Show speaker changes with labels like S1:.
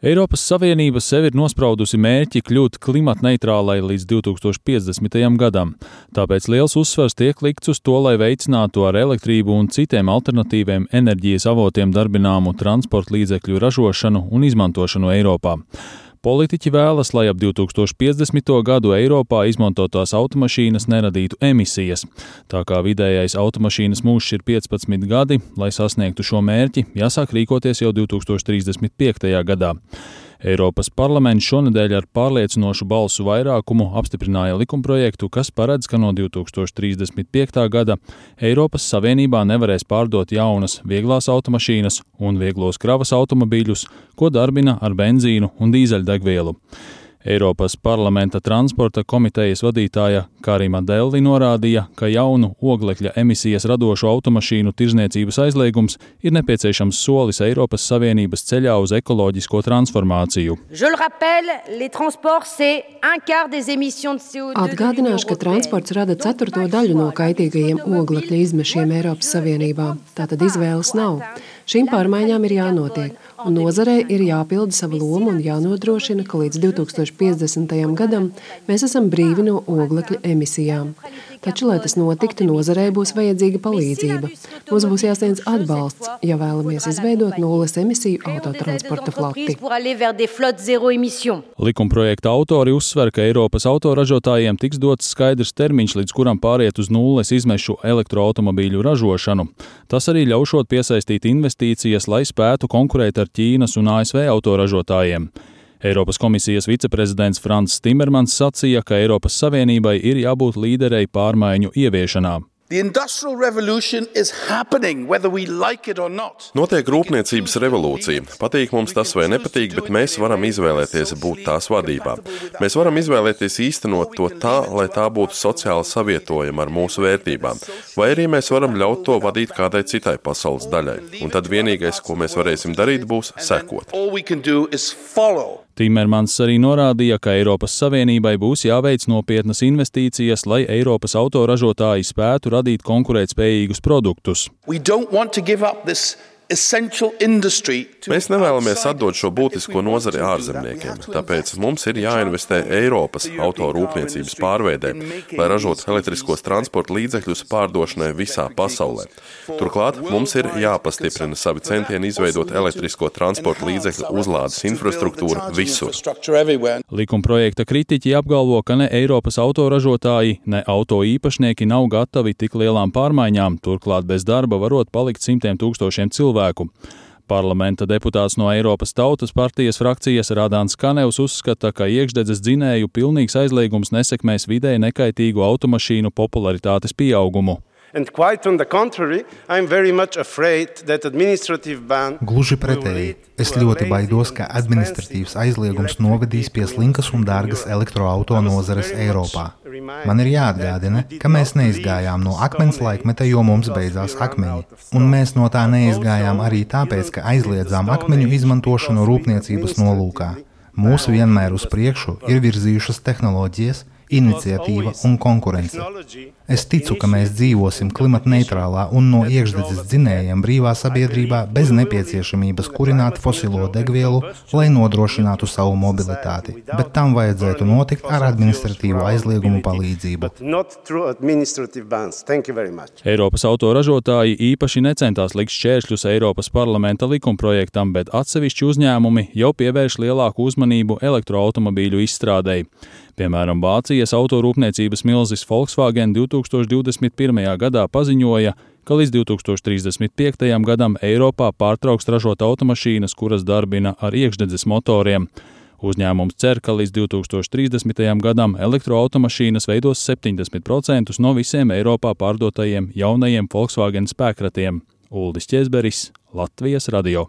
S1: Eiropas Savienība sev ir nospraudusi mērķi kļūt klimatneitrālai līdz 2050. gadam, tāpēc liels uzsvars tiek likts uz to, lai veicinātu ar elektrību un citiem alternatīviem enerģijas avotiem darbināmu transporta līdzekļu ražošanu un izmantošanu Eiropā. Politiķi vēlas, lai ap 2050. gadu Eiropā izmantotās automašīnas neradītu emisijas. Tā kā vidējais automašīnas mūžs ir 15 gadi, lai sasniegtu šo mērķi, jāsāk rīkoties jau 2035. gadā. Eiropas parlaments šonadēļ ar pārliecinošu balsu vairākumu apstiprināja likumprojektu, kas paredz, ka no 2035. gada Eiropas Savienībā nevarēs pārdot jaunas vieglās automašīnas un vieglos kravas automobīļus, ko darbina ar benzīnu un dīzeļdegvielu. Eiropas parlamenta transporta komitejas vadītāja Karima Delli norādīja, ka jaunu oglekļa emisijas radošu automašīnu tirzniecības aizliegums ir nepieciešams solis Eiropas Savienības ceļā uz ekoloģisko transformāciju.
S2: Atgādināšu, ka transports rada ceturto daļu no kaitīgajiem oglekļa izmešiem Eiropas Savienībā. Tātad izvēles nav. Šīm pārmaiņām ir jānotiek, un nozarei ir jāpilda sava loma un jānodrošina, ka līdz 2050. gadam mēs esam brīvi no oglekļa emisijām. Taču, lai tas notiktu, nozarei būs vajadzīga palīdzība. Mums būs jāsniedz atbalsts, ja vēlamies izveidot nulles emisiju autotransporta floti.
S1: Likumprojekta autori uzsver, ka Eiropas autoražotājiem tiks dots skaidrs termiņš, līdz kuram pāriet uz nulles izmešu elektroautomobīļu ražošanu. Tas arī ļaušot piesaistīt investīcijas, lai spētu konkurēt ar Ķīnas un ASV autoražotājiem. Eiropas komisijas viceprezidents Frans Timermans sacīja, ka Eiropas Savienībai ir jābūt līderei pārmaiņu ieviešanā.
S3: Notiek rūpniecības revolūcija. Patīk mums tas vai nepatīk, bet mēs varam izvēlēties būt tās vadībā. Mēs varam izvēlēties īstenot to tā, lai tā būtu sociāli savietojama ar mūsu vērtībām, vai arī mēs varam ļaut to vadīt kādai citai pasaules daļai. Un tad vienīgais, ko mēs varēsim darīt, būs sekot.
S1: Timermans arī norādīja, ka Eiropas Savienībai būs jāveic nopietnas investīcijas, lai Eiropas autoražotāji spētu radīt konkurētspējīgus produktus.
S3: Mēs nevēlamies atdot šo būtisko nozari ārzemniekiem, tāpēc mums ir jāinvestē Eiropas autorūpniecības pārveidē, lai ražotu elektriskos transporta līdzekļus pārdošanai visā pasaulē. Turklāt mums ir jāpastiprina savi centieni izveidot elektrisko transporta līdzekļu uzlādes infrastruktūru visur.
S1: Likumprojekta kritiķi apgalvo, ka ne Eiropas autoražotāji, ne auto īpašnieki nav gatavi tik lielām pārmaiņām, turklāt bez darba varot palikt simtiem tūkstošiem cilvēku cilvēku. Parlamenta deputāts no Eiropas Tautas partijas frakcijas Rādāns Kanevs uzskata, ka iekšdedzes dzinēju pilnīgs aizliegums nesekmēs vidē nekaitīgu automašīnu popularitātes pieaugumu.
S4: Gluži pretēji, es ļoti baidos, ka administratīvs aizliegums novedīs pie slinkas un dārgas elektroauto nozares Eiropā. Man ir jāatgādina, ka mēs neizgājām no akmens laikmeta, jo mums beidzās akmeņi, un mēs no tā neizgājām arī tāpēc, ka aizliedzām akmeņu izmantošanu rūpniecības nolūkā. Mūsu vienmēr uz priekšu ir virzījušas tehnoloģijas, iniciatīva un konkurence. Es ticu, ka mēs dzīvosim klimatneitrālā un no iekšdedzes dzinējiem brīvā sabiedrībā bez nepieciešamības kurināt fosilo degvielu, lai nodrošinātu savu mobilitāti, bet tam vajadzētu notikt ar administratīvu aizliegumu palīdzību.
S1: Eiropas autoražotāji īpaši necentās likt šķēršļus Eiropas parlamenta likumprojektam, bet atsevišķi uzņēmumi jau pievērš lielāku uzmanību elektroautomobīļu izstrādēji. Piemēram, Vācijas autorūpniecības milzis Volkswagen 2021. gadā paziņoja, ka līdz 2035. gadam Eiropā pārtrauks ražot automašīnas, kuras darbina ar iekšdedzes motoriem. Uzņēmums cer, ka līdz 2030. gadam elektroautomašīnas veidos 70% no visiem Eiropā pārdotajiem jaunajiem Volkswagen spēkratiem. Uldis Česberis, Latvijas radio.